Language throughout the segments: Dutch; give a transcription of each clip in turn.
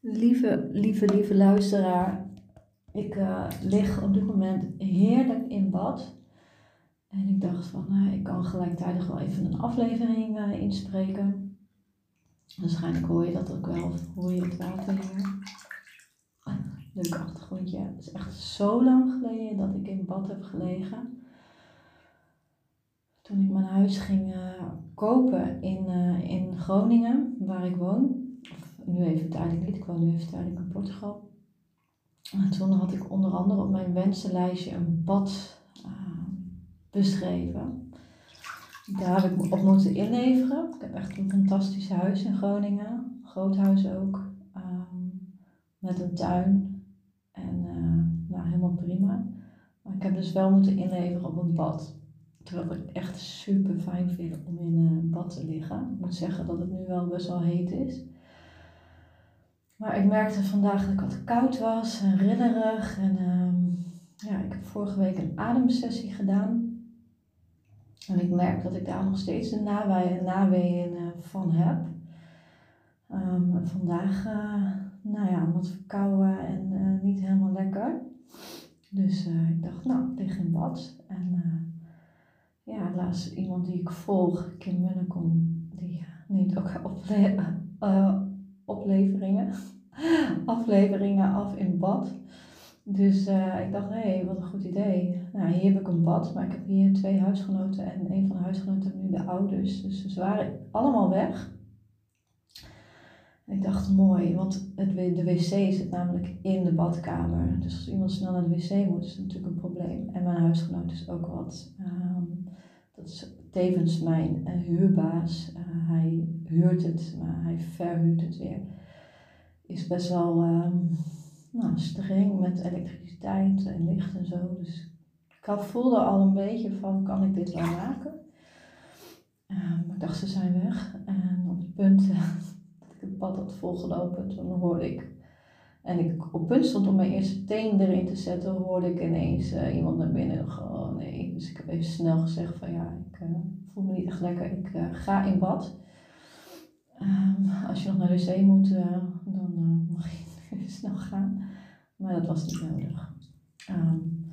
Lieve, lieve, lieve luisteraar, ik uh, lig op dit moment heerlijk in bad. En ik dacht van, uh, ik kan gelijktijdig wel even een aflevering uh, inspreken. Waarschijnlijk hoor je dat ook wel, hoor je het water hier. Leuk achtergrondje. Het is echt zo lang geleden dat ik in bad heb gelegen. Toen ik mijn huis ging kopen in, in Groningen, waar ik woon nu even tijdelijk niet, ik woon nu even tijdelijk in Portugal. En toen had ik onder andere op mijn wensenlijstje een bad uh, beschreven. Daar heb ik me op moeten inleveren. Ik heb echt een fantastisch huis in Groningen. Groot huis ook. Um, met een tuin. En uh, nou, helemaal prima. Maar ik heb dus wel moeten inleveren op een bad. Terwijl ik echt super fijn vind om in een bad te liggen. Ik moet zeggen dat het nu wel best wel heet is. Maar ik merkte vandaag dat ik wat koud was en. En ehm, ja, ik heb vorige week een ademsessie gedaan. En ik merk dat ik daar nog steeds de naweeën uh, van heb. Um, vandaag, uh, nou ja, wat verkouden en uh, niet helemaal lekker. Dus ik dacht, nou, lig in bad. En ja, laatst iemand die ik volg, Kim Munnekom, die neemt ook op opleveringen, afleveringen af in bad. Dus uh, ik dacht, hé, hey, wat een goed idee. Nou, hier heb ik een bad, maar ik heb hier twee huisgenoten en een van de huisgenoten nu de ouders. Dus ze waren allemaal weg. Ik dacht, mooi, want het, de wc zit namelijk in de badkamer. Dus als iemand snel naar de wc moet, is dat natuurlijk een probleem. En mijn huisgenoot is ook wat. Um, dat is tevens mijn uh, huurbaas. Uh, hij huurt het, maar hij verhuurt het weer. Is best wel um, nou, streng met elektriciteit en licht en zo. Dus ik voelde al een beetje van, kan ik dit wel maken? Um, ik dacht, ze zijn weg. En op het punt dat ik het pad had volgelopen, toen hoorde ik en ik op punt stond om mijn eerste teen erin te zetten, hoorde ik ineens uh, iemand naar binnen. Oh nee. Dus ik heb even snel gezegd van ja, ik uh, voel me niet echt lekker. Ik uh, ga in bad. Um, als je nog naar de wc moet, dan mag je snel gaan. Maar dat was niet nodig. Um,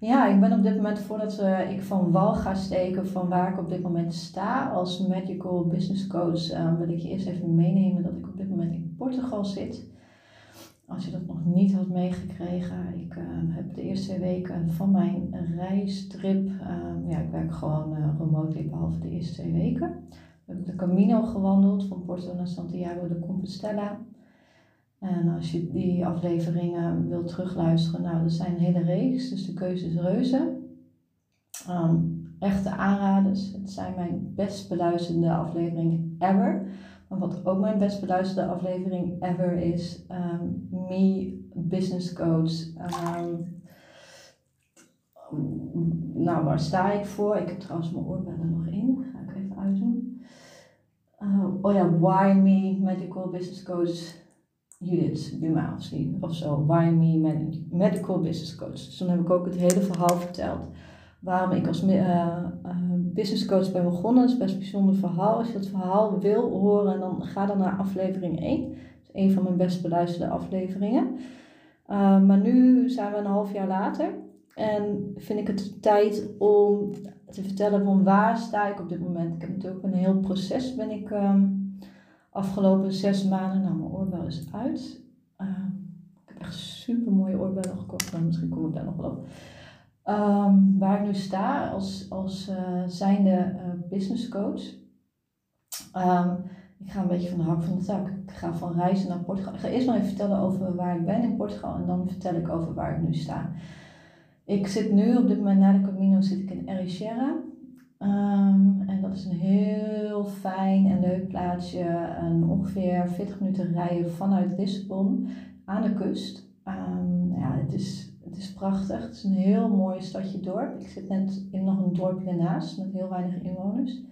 ja, ik ben op dit moment, voordat ik van wal ga steken van waar ik op dit moment sta als Magical Business Coach, wil ik je eerst even meenemen dat ik op dit moment in Portugal zit. Als je dat nog niet had meegekregen, ik uh, heb de eerste twee weken van mijn reistrip, uh, ja, ik werk gewoon uh, remotely behalve de eerste twee weken. We hebben de Camino gewandeld van Porto naar Santiago de Compostela. En als je die afleveringen wilt terugluisteren, nou, er zijn een hele reeks, dus de keuze is reuze. Um, echte aanraders. Het zijn mijn best beluisterde afleveringen ever. Maar wat ook mijn best beluisterde aflevering ever is, um, Me Business Coach. Um, nou, waar sta ik voor? Ik heb trouwens mijn oorbellen nog in. Ga ik even uitdoen. Uh, oh ja, Why Me Medical Business Coach Judith Buma of zo. Why Me Medical Business Coach. Dus toen heb ik ook het hele verhaal verteld waarom ik als uh, uh, business coach ben begonnen. Dat is best een bijzonder verhaal. Als je dat verhaal wil horen, dan ga dan naar aflevering 1. Dat is een van mijn best beluisterde afleveringen. Uh, maar nu zijn we een half jaar later. En vind ik het tijd om te vertellen van waar sta ik op dit moment. Ik heb natuurlijk een heel proces ben ik um, afgelopen zes maanden. Nou, mijn oorbel is uit. Uh, ik heb echt super mooie oorbellen gekocht. Maar misschien kom ik daar nog wel op. Um, waar ik nu sta als, als uh, zijnde uh, business coach. Um, ik ga een beetje van de hak van de tak. Ik ga van reizen naar Portugal. Ik ga eerst maar even vertellen over waar ik ben in Portugal en dan vertel ik over waar ik nu sta. Ik zit nu op dit moment na de Camino zit ik in Ericeira. Ehm, en dat is een heel fijn en leuk plaatsje. Ongeveer 40 minuten rijden vanuit Lissabon aan de kust. Ja, het is, het is prachtig. Het is een heel mooi stadje dorp. Ik zit net in nog een dorpje ernaast met heel weinig inwoners.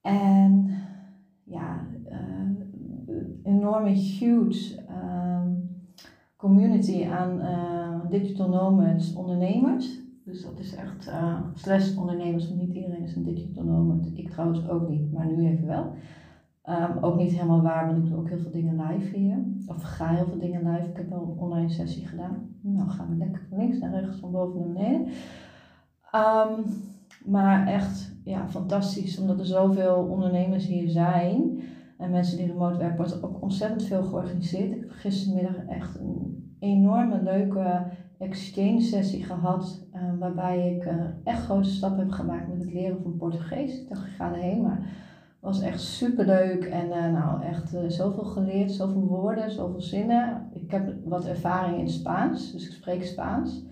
En ja, uh, enorme huge ehm, community aan uh, digital nomads ondernemers. Dus dat is echt, uh, slash ondernemers, want niet iedereen is een digital nomad. Ik trouwens ook niet, maar nu even wel. Um, ook niet helemaal waar, want ik doe ook heel veel dingen live hier. Of ga heel veel dingen live. Ik heb wel een online sessie gedaan. Nou, gaan we lekker van links naar rechts, van boven naar beneden. Um, maar echt, ja, fantastisch, omdat er zoveel ondernemers hier zijn. En mensen die remote werken, wordt ook ontzettend veel georganiseerd. Ik heb gistermiddag echt een enorme leuke exchange sessie gehad. Uh, waarbij ik uh, echt grote stappen heb gemaakt met het leren van Portugees. Ik dacht, ik ga erheen, maar was echt super leuk en uh, nou echt uh, zoveel geleerd, zoveel woorden, zoveel zinnen. Ik heb wat ervaring in Spaans, dus ik spreek Spaans.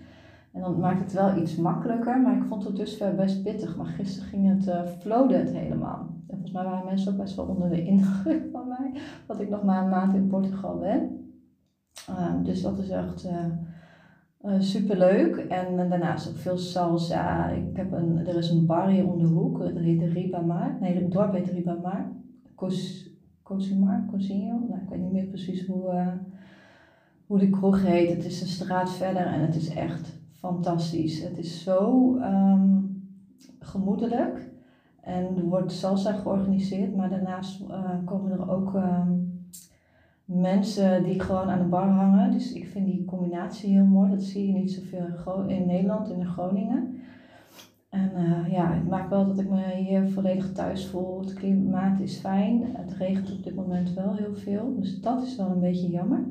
En dan maakt het wel iets makkelijker, maar ik vond het dusver best pittig. Maar gisteren ging het, uh, het helemaal. En volgens mij waren mensen ook best wel onder de indruk van mij, dat ik nog maar een maand in Portugal ben. Uh, dus dat is echt uh, super leuk. En daarnaast ook veel salsa. Ik heb een, er is een bar hier om de hoek, dat heet de Ribamar. Nee, het dorp heet Ribamar. Cos, Cosimar, Cosinho. Nou, ik weet niet meer precies hoe, hoe de kroeg heet. Het is een straat verder en het is echt fantastisch. Het is zo um, gemoedelijk. En er wordt salsa georganiseerd, maar daarnaast komen er ook um, mensen die gewoon aan de bar hangen. Dus ik vind die combinatie heel mooi. Dat zie je niet zoveel in Nederland in Groningen. En uh, ja, het maakt wel dat ik me hier volledig thuis voel. Het klimaat is fijn. Het regent op dit moment wel heel veel. Dus dat is wel een beetje jammer.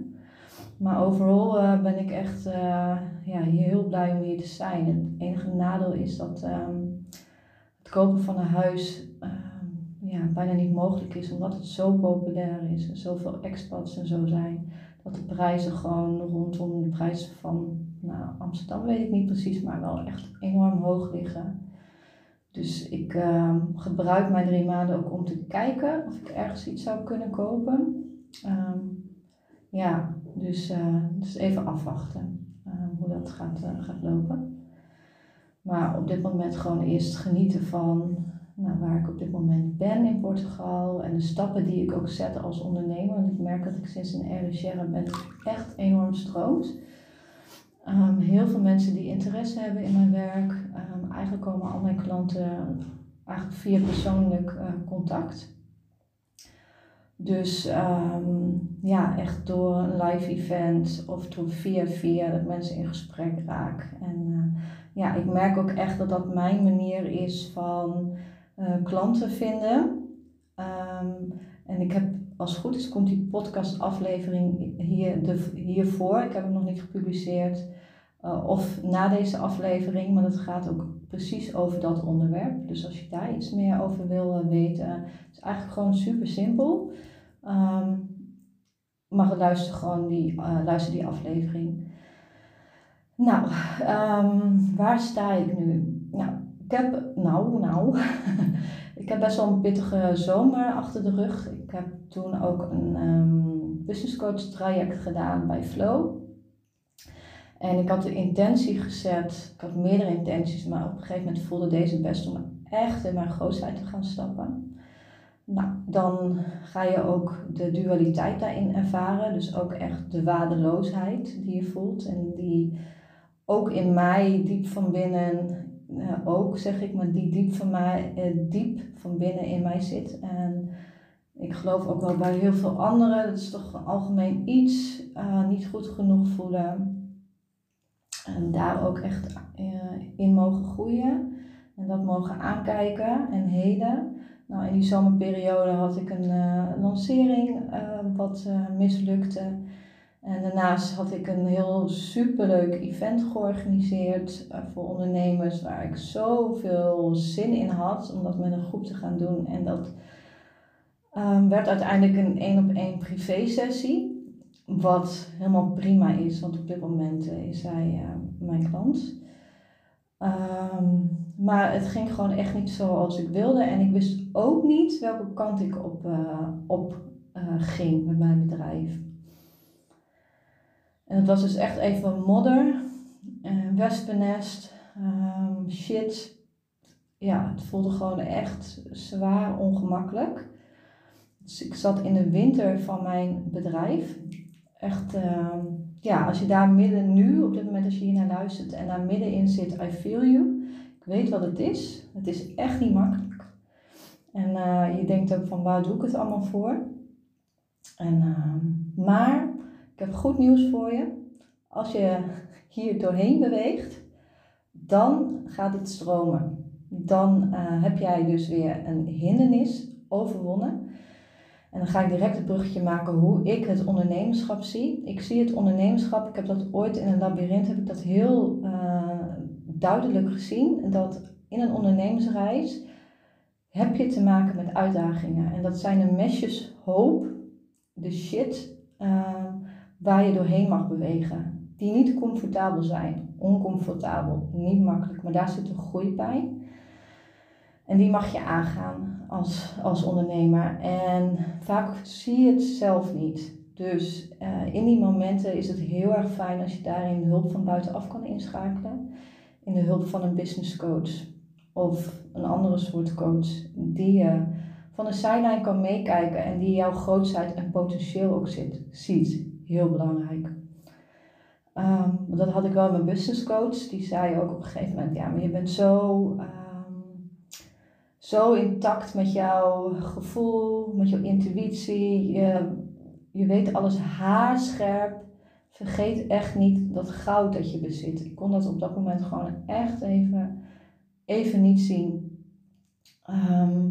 Maar overal uh, ben ik echt uh, ja, heel blij om hier te zijn. Het enige nadeel is dat um, het kopen van een huis ja, bijna niet mogelijk is, omdat het zo populair is en zoveel expats en zo zijn. Dat de prijzen gewoon rondom de prijzen van nou, Amsterdam, weet ik niet precies, maar wel echt enorm hoog liggen. Dus ik uh, gebruik mijn drie maanden ook om te kijken of ik ergens iets zou kunnen kopen. Um, ja, dus, uh, dus even afwachten uh, hoe dat gaat, uh, gaat lopen. Maar op dit moment gewoon eerst genieten van nou, waar ik op dit moment ben in Portugal en de stappen die ik ook zet als ondernemer. Want ik merk dat ik sinds een RSR ben echt enorm stroomt. Um, heel veel mensen die interesse hebben in mijn werk. Um, eigenlijk komen al mijn klanten eigenlijk via persoonlijk contact. Dus um, ja, echt door een live event of door via via dat mensen in gesprek raken. En uh, ja, ik merk ook echt dat dat mijn manier is van uh, klanten vinden. Um, en ik heb, als het goed is, komt die podcastaflevering hier, de, hiervoor. Ik heb hem nog niet gepubliceerd. Uh, of na deze aflevering, maar het gaat ook precies over dat onderwerp. Dus als je daar iets meer over wil weten, het is eigenlijk gewoon super simpel. Um, maar luister gewoon die, luister die aflevering. Nou, um, waar sta ik nu? Nou, ik heb, nou, nou, ik heb best wel een pittige zomer achter de rug. Ik heb toen ook een um, business coach traject gedaan bij Flow. En ik had de intentie gezet, ik had meerdere intenties, maar op een gegeven moment voelde deze best om echt in mijn grootheid te gaan stappen. Nou, dan ga je ook de dualiteit daarin ervaren. Dus ook echt de waardeloosheid die je voelt. En die ook in mij diep van binnen, uh, ook zeg ik, maar die diep van mij, uh, diep van binnen in mij zit. En ik geloof ook wel bij heel veel anderen, dat is toch algemeen iets, uh, niet goed genoeg voelen. En daar ook echt in mogen groeien. En dat mogen aankijken en heden. Nou, in die zomerperiode had ik een lancering wat mislukte. En daarnaast had ik een heel superleuk event georganiseerd voor ondernemers waar ik zoveel zin in had om dat met een groep te gaan doen. En dat um, werd uiteindelijk een één op één privé sessie. Wat helemaal prima is, want op dit moment is hij mijn klant. Um, maar het ging gewoon echt niet zoals ik wilde. En ik wist ook niet welke kant ik op, op ging met mijn bedrijf. Het was dus echt even modder, wespennest, um, shit. Ja, het voelde gewoon echt zwaar ongemakkelijk. Dus ik zat in de winter van mijn bedrijf. Echt, uh, ja, als je daar midden nu, op dit moment als je hier naar luistert en daar middenin zit, I feel you. Ik weet wat het is. Het is echt niet makkelijk. En uh, je denkt ook van waar doe ik het allemaal voor? En, uh, maar ik heb goed nieuws voor je. Als je hier doorheen beweegt, dan gaat het stromen. Dan uh, heb jij dus weer een hindernis overwonnen. En dan ga ik direct het bruggetje maken hoe ik het ondernemerschap zie. Ik zie het ondernemerschap, ik heb dat ooit in een labyrint, heb ik dat heel uh, duidelijk gezien. Dat in een ondernemersreis heb je te maken met uitdagingen. En dat zijn de mesjes hoop, de shit, uh, waar je doorheen mag bewegen. Die niet comfortabel zijn, oncomfortabel, niet makkelijk, maar daar zit een groei bij. En die mag je aangaan als, als ondernemer. En vaak zie je het zelf niet. Dus uh, in die momenten is het heel erg fijn als je daarin hulp van buitenaf kan inschakelen. In de hulp van een business coach of een andere soort coach die je van de zijlijn kan meekijken en die jouw grootheid en potentieel ook zit, ziet. Heel belangrijk. Um, dat had ik wel mijn business coach. Die zei ook op een gegeven moment, ja, maar je bent zo... Uh, zo intact met jouw gevoel, met jouw intuïtie. Je, je weet alles haarscherp. Vergeet echt niet dat goud dat je bezit. Ik kon dat op dat moment gewoon echt even, even niet zien. Ehm,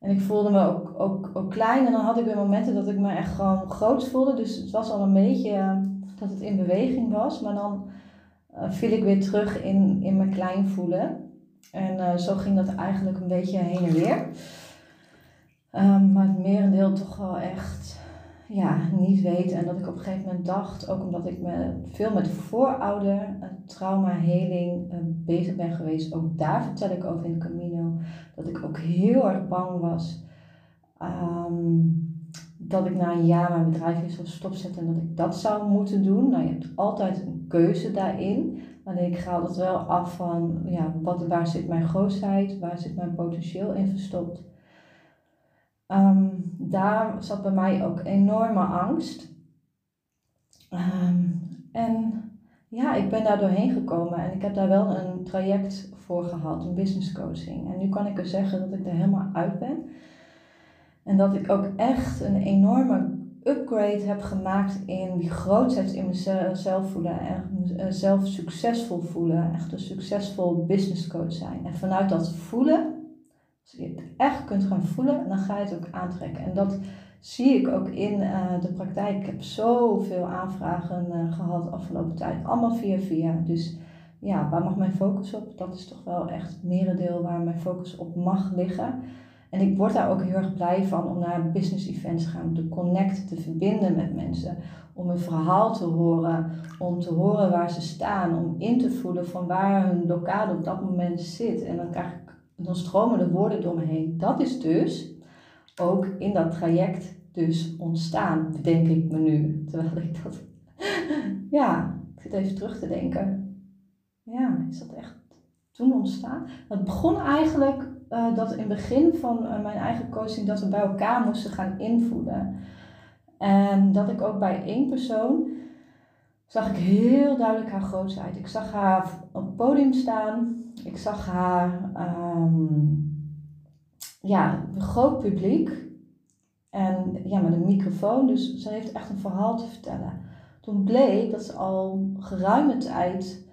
en ik voelde me ook, ook, ook klein. En dan had ik weer momenten dat ik me echt gewoon groot voelde. Dus het was al een beetje eh, dat het in beweging was. Maar dan uh, viel ik weer terug in, in mijn klein voelen. En uh, zo ging dat eigenlijk een beetje heen en weer. Um, maar het merendeel toch wel echt ja, niet weten. En dat ik op een gegeven moment dacht, ook omdat ik me veel met voorouder, trauma, heling uh, bezig ben geweest. Ook daar vertel ik over in Camino. Dat ik ook heel erg bang was. Um, dat ik na een jaar mijn bedrijf weer zou stopzetten en dat ik dat zou moeten doen. Nou, je hebt altijd een keuze daarin. Alleen ik ga dat wel af van, ja, wat, waar zit mijn grootheid, waar zit mijn potentieel in verstopt. Um, daar zat bij mij ook enorme angst. Um, en ja, ik ben daar doorheen gekomen en ik heb daar wel een traject voor gehad, een business coaching. En nu kan ik er zeggen dat ik er helemaal uit ben. En dat ik ook echt een enorme upgrade heb gemaakt in die grootheid in mezelf voelen en mezelf succesvol voelen. Echt een succesvol business coach zijn. En vanuit dat voelen, als je het echt kunt gaan voelen, dan ga je het ook aantrekken. En dat zie ik ook in uh, de praktijk. Ik heb zoveel aanvragen uh, gehad de afgelopen tijd. Allemaal via via. Dus ja, waar mag mijn focus op? Dat is toch wel echt het merendeel waar mijn focus op mag liggen. En ik word daar ook heel erg blij van om naar business events te gaan, om te connecten, te verbinden met mensen. Om een verhaal te horen, om te horen waar ze staan, om in te voelen van waar hun lokaal op dat moment zit. En dan, krijg ik, dan stromen de woorden door me heen. Dat is dus ook in dat traject dus ontstaan, denk ik me nu. Terwijl ik dat, ja, ik zit even terug te denken. Ja, is dat echt toen ontstaan? Dat begon eigenlijk uh, dat in het begin van uh, mijn eigen coaching dat we bij elkaar moesten gaan invoelen. En dat ik ook bij één persoon zag ik heel duidelijk haar grootheid. Ik zag haar op het podium staan. Ik zag haar, um, ja, een groot publiek. En ja, met een microfoon. Dus ze heeft echt een verhaal te vertellen. Toen bleek dat ze al geruime tijd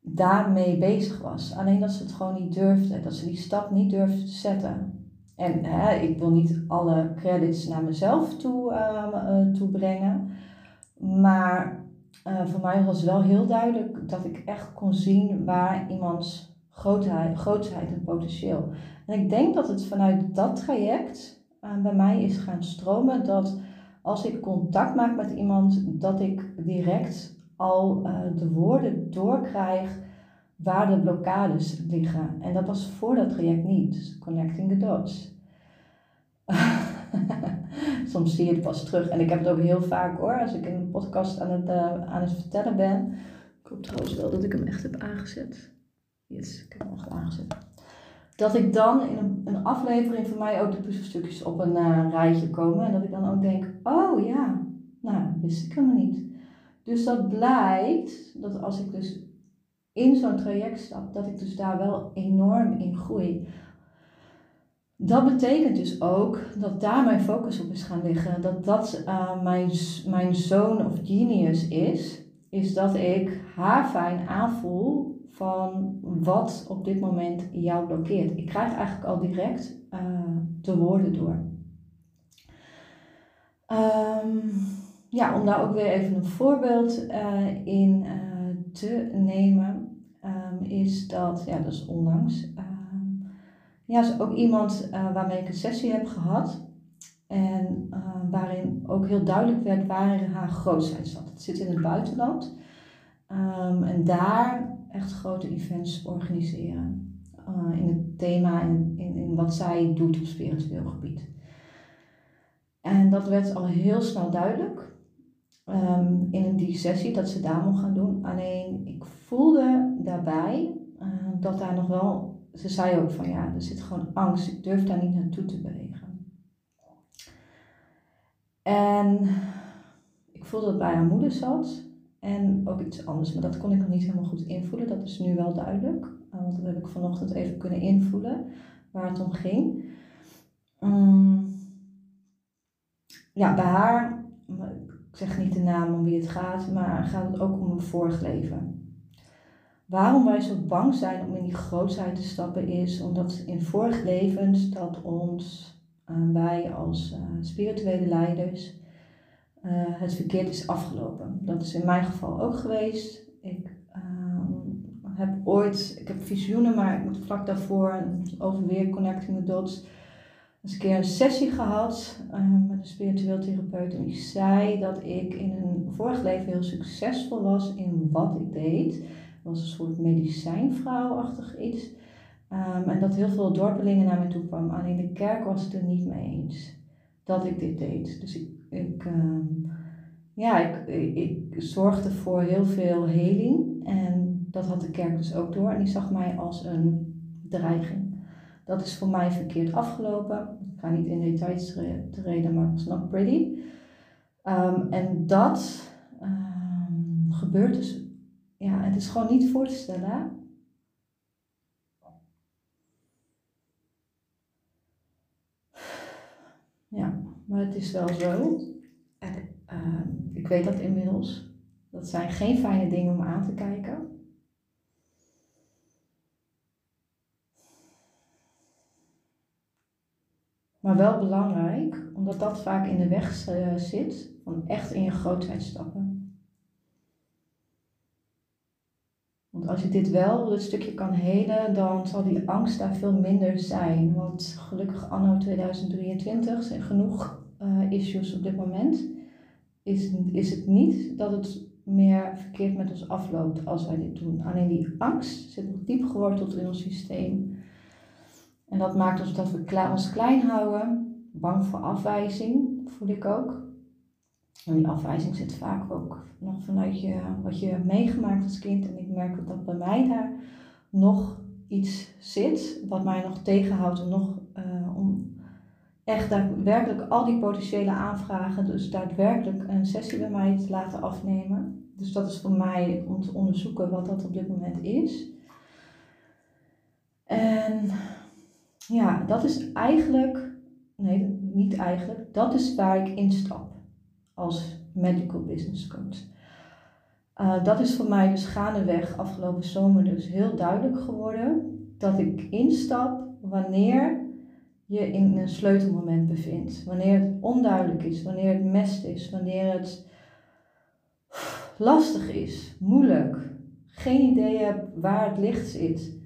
daarmee bezig was. Alleen dat ze het gewoon niet durfde, dat ze die stap niet durfde te zetten. En hè, ik wil niet alle credits naar mezelf toe, uh, toebrengen, maar uh, voor mij was wel heel duidelijk dat ik echt kon zien waar iemands grootheid, grootheid en potentieel. En ik denk dat het vanuit dat traject uh, bij mij is gaan stromen dat als ik contact maak met iemand, dat ik direct al uh, de woorden doorkrijg waar de blokkades liggen. En dat was voor dat traject niet. Dus connecting the dots. Soms zie je het pas terug. En ik heb het ook heel vaak hoor, als ik in een podcast aan het, uh, aan het vertellen ben. Ik hoop trouwens wel dat ik hem echt heb aangezet. Yes, ik heb hem echt aangezet. Dat ik dan in een, een aflevering van mij ook de puzzelstukjes op een uh, rijtje komen. En dat ik dan ook denk, oh ja, nou, wist ik helemaal niet. Dus dat blijkt dat als ik dus in zo'n traject stap, dat ik dus daar wel enorm in groei. Dat betekent dus ook dat daar mijn focus op is gaan liggen. Dat dat uh, mijn, mijn zoon of genius is. Is dat ik haar fijn aanvoel van wat op dit moment jou blokkeert. Ik krijg eigenlijk al direct uh, de woorden door. Um, ja, om daar ook weer even een voorbeeld uh, in te nemen, um, is dat, ja, dat is onlangs. Ja, is ook iemand uh, waarmee ik een sessie heb gehad. En uh, waarin ook heel duidelijk werd waar haar grootheid zat. Het zit in het buitenland. Um, en daar echt grote events organiseren. Uh, in het thema in, in wat zij doet op spiritueel gebied. En dat werd al heel snel duidelijk um, in die sessie dat ze daar mocht gaan doen. Alleen ik voelde daarbij dat daar nog wel, ze zei ook van ja, er zit gewoon angst, ik durf daar niet naartoe te bewegen. En ik voelde dat bij haar moeder zat en ook iets anders, maar dat kon ik nog niet helemaal goed invoelen. Dat is nu wel duidelijk, uh, want dat heb ik vanochtend even kunnen invoelen waar het om ging. Um, ja, bij haar ik zeg niet de naam om wie het gaat, maar gaat het ook om een vorig leven. Waarom wij zo bang zijn om in die grootheid te stappen is omdat in vorig levens dat ons, uh, wij als uh, spirituele leiders, uh, het verkeerd is afgelopen. Dat is in mijn geval ook geweest. Ik ehm, heb ooit, ik heb visioenen, maar ik moet vlak daarvoor over weer connecting the dots eens een keer een sessie gehad met een spiritueel therapeut. En die zei dat ik in een vorig leven heel succesvol was in wat ik deed. Was een soort medicijnvrouwachtig iets. Um, en dat heel veel dorpelingen naar me toe kwamen. Alleen de kerk was het er niet mee eens dat ik dit deed. Dus ik, ik, um, ja, ik, ik, zorgde voor heel veel heling. En dat had de kerk dus ook door. En die zag mij als een dreiging. Dat is voor mij verkeerd afgelopen. Ik ga niet in details treden, maar het was not pretty. Um, en dat um, gebeurt dus, ja, het is gewoon niet voor te stellen. Ja, maar het is wel zo. En, uh, ik weet dat inmiddels. Dat zijn geen fijne dingen om aan te kijken. Maar wel belangrijk, omdat dat vaak in de weg uh, zit van echt in je grootheid stappen. Als je dit wel, dit stukje kan helen, dan zal die angst daar veel minder zijn. Want gelukkig anno 2023 zijn genoeg uh, issues op dit moment. Is, is het niet dat het meer verkeerd met ons afloopt als wij dit doen. Alleen die angst zit nog diep geworteld in ons systeem. En dat maakt ons dat we ons klein houden, bang voor afwijzing, voel ik ook. En die afwijzing zit vaak ook nog vanuit je, wat je hebt meegemaakt als kind. En ik merk dat bij mij daar nog iets zit, wat mij nog tegenhoudt om nog uh, om echt daadwerkelijk al die potentiële aanvragen, dus daadwerkelijk een sessie bij mij te laten afnemen. Dus dat is voor mij om te onderzoeken wat dat op dit moment is. En ja, dat is eigenlijk, nee, niet eigenlijk, dat is waar ik instap als medical business coach. Uh, dat is voor mij dus gaandeweg afgelopen zomer dus heel duidelijk geworden dat ik instap wanneer je in een sleutelmoment bevindt. Wanneer het onduidelijk is, wanneer het mest is, wanneer het lastig is, moeilijk, geen idee hebt waar het licht zit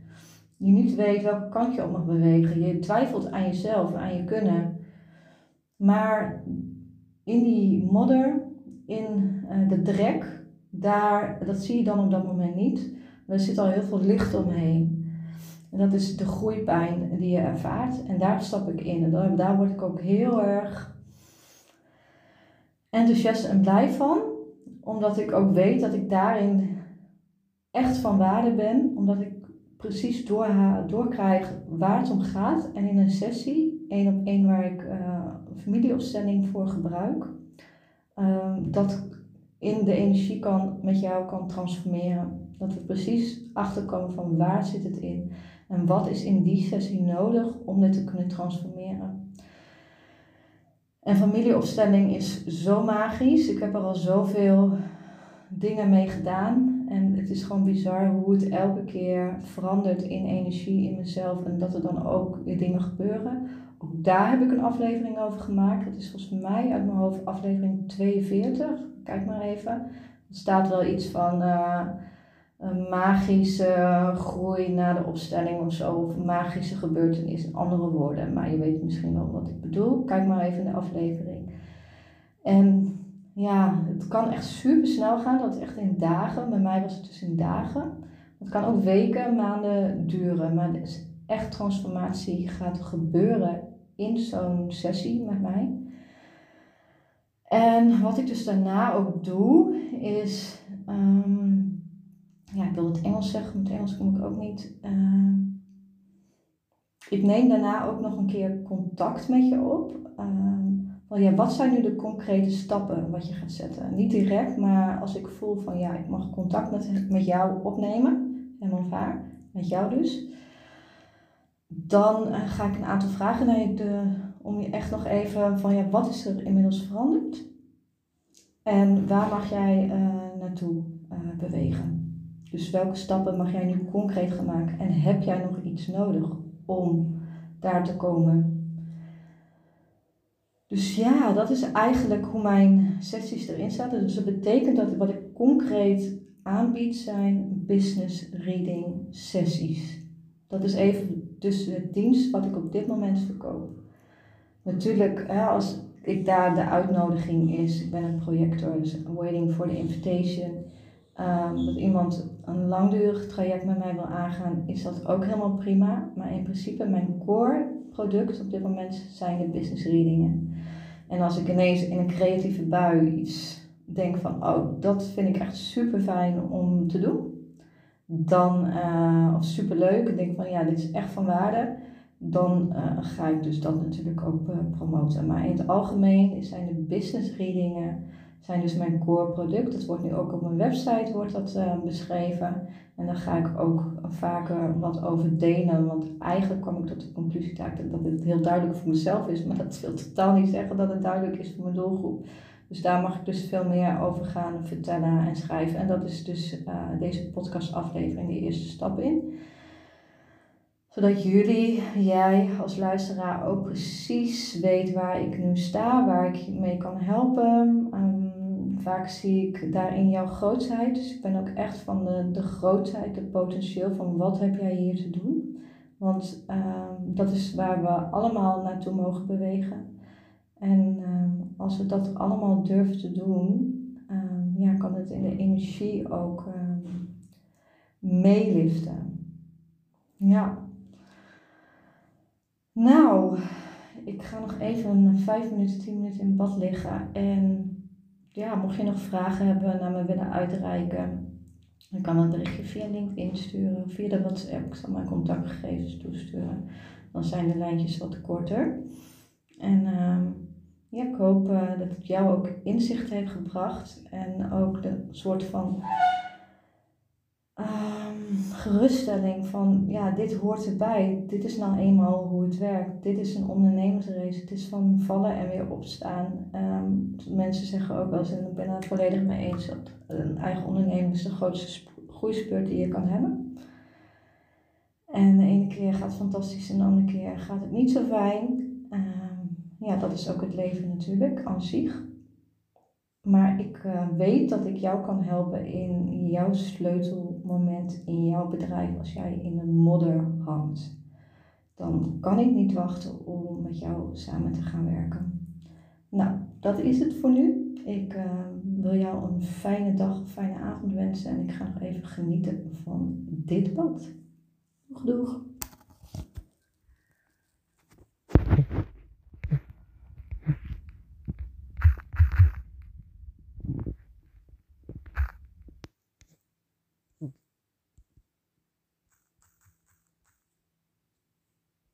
je niet weet welke kant je op mag bewegen. Je twijfelt aan jezelf, aan je kunnen. Maar in die modder, in uh, de drek, daar, dat zie je dan op dat moment niet. Er zit al heel veel licht omheen. En dat is de groeipijn die je ervaart. En daar stap ik in. En daar word ik ook heel erg enthousiast en blij van. Omdat ik ook weet dat ik daarin echt van waarde ben. Omdat ik precies door, doorkrijg waar het om gaat. En in een sessie, één op één waar ik uh, familieopstelling voor gebruik. Ehm, dat in de energie kan, met jou kan transformeren. Dat we precies achterkomen van waar zit het in en wat is in die sessie nodig om dit te kunnen transformeren. En familieopstelling is zo magisch. Ik heb er al zoveel dingen mee gedaan. En het is gewoon bizar hoe het elke keer verandert in energie in mezelf. En dat er dan ook weer dingen gebeuren. Ook daar heb ik een aflevering over gemaakt. Dat is volgens mij uit mijn hoofd aflevering 42. Kijk maar even. Er staat wel iets van uh, een magische groei na de opstelling of zo. Of magische gebeurtenis in andere woorden. Maar je weet misschien wel wat ik bedoel. Kijk maar even in de aflevering. En ja, het kan echt super snel gaan. Dat is echt in dagen. Bij mij was het dus in dagen. Het kan ook weken, maanden duren. Maar er is echt transformatie gaat gebeuren in zo'n sessie met mij. En wat ik dus daarna ook doe, is. Um, ja, ik wil het Engels zeggen, met Engels kom ik ook niet. Uh, ik neem daarna ook nog een keer contact met je op. Um, ja, wat zijn nu de concrete stappen wat je gaat zetten? Niet direct, maar als ik voel van ja, ik mag contact met, met jou opnemen, helemaal waar, met jou dus dan uh, ga ik een aantal vragen naar je de, om je echt nog even van ja, wat is er inmiddels veranderd? En waar mag jij uh, naartoe uh, bewegen? Dus welke stappen mag jij nu concreet gaan maken? En heb jij nog iets nodig om daar te komen? Dus ja, dat is eigenlijk hoe mijn sessies erin zaten. Dus dat betekent dat wat ik concreet aanbied zijn business reading sessies. Dat is even dus de dienst wat ik op dit moment verkoop. Natuurlijk, als ik daar de uitnodiging is, ik ben een projector, dus waiting for the invitation. Um, dat iemand een langdurig traject met mij wil aangaan, is dat ook helemaal prima. Maar in principe, mijn core product op dit moment zijn de business readingen. En als ik ineens in een creatieve bui iets denk van, oh, dat vind ik echt super fijn om te doen dan, uh, of superleuk, en denk van ja, dit is echt van waarde, dan uh, ga ik dus dat natuurlijk ook uh, promoten. Maar in het algemeen zijn de business readingen zijn dus mijn core product. Dat wordt nu ook op mijn website wordt dat, beschreven. En daar ga ik ook vaker wat over delen. Want eigenlijk kwam ik tot de conclusie dat het heel duidelijk voor mezelf is. Maar dat wil totaal niet zeggen dat het duidelijk is voor mijn doelgroep. Dus daar mag ik dus veel meer over gaan vertellen en schrijven. En dat is dus uh, deze podcastaflevering de eerste stap in. Zodat jullie, jij als luisteraar ook precies weet waar ik nu sta, waar ik mee kan helpen. Um, vaak zie ik daarin jouw grootheid. Dus ik ben ook echt van de, de grootheid, het potentieel van wat heb jij hier te doen. Want um, dat is waar we allemaal naartoe mogen bewegen. En um, als we dat allemaal durven te doen, um, ja, kan het in de energie ook meeliften. Ja. Nou, ik ga nog even vijf minuten, tien minuten in bad liggen. En ja, mocht je nog vragen hebben naar me willen uitreiken, dan kan een berichtje via LinkedIn sturen, via de WhatsApp. Ik zal mijn contactgegevens toesturen. Dan zijn de lijntjes wat korter. En ja, ik hoop uh, dat het jou ook inzicht heeft gebracht en ook de soort van um, geruststelling van ja, dit hoort erbij. Dit is nou eenmaal hoe het werkt. Dit is een ondernemersrace. Het is van vallen en weer opstaan. Um, mensen zeggen ook wel eens, en ik ben het volledig mee eens, dat een eigen onderneming is de grootste groeispurt die je kan hebben. En de ene keer gaat het fantastisch en de andere keer gaat het niet zo fijn ja, dat is ook het leven natuurlijk aan zich. Maar ik uh, weet dat ik jou kan helpen in jouw sleutelmoment in jouw bedrijf als jij in een modder hangt. Dan kan ik niet wachten om met jou samen te gaan werken. nou, dat is het voor nu. Ik uh, wil jou een fijne dag, een fijne avond wensen en ik ga nog even genieten van dit bad. Doeg, doeg!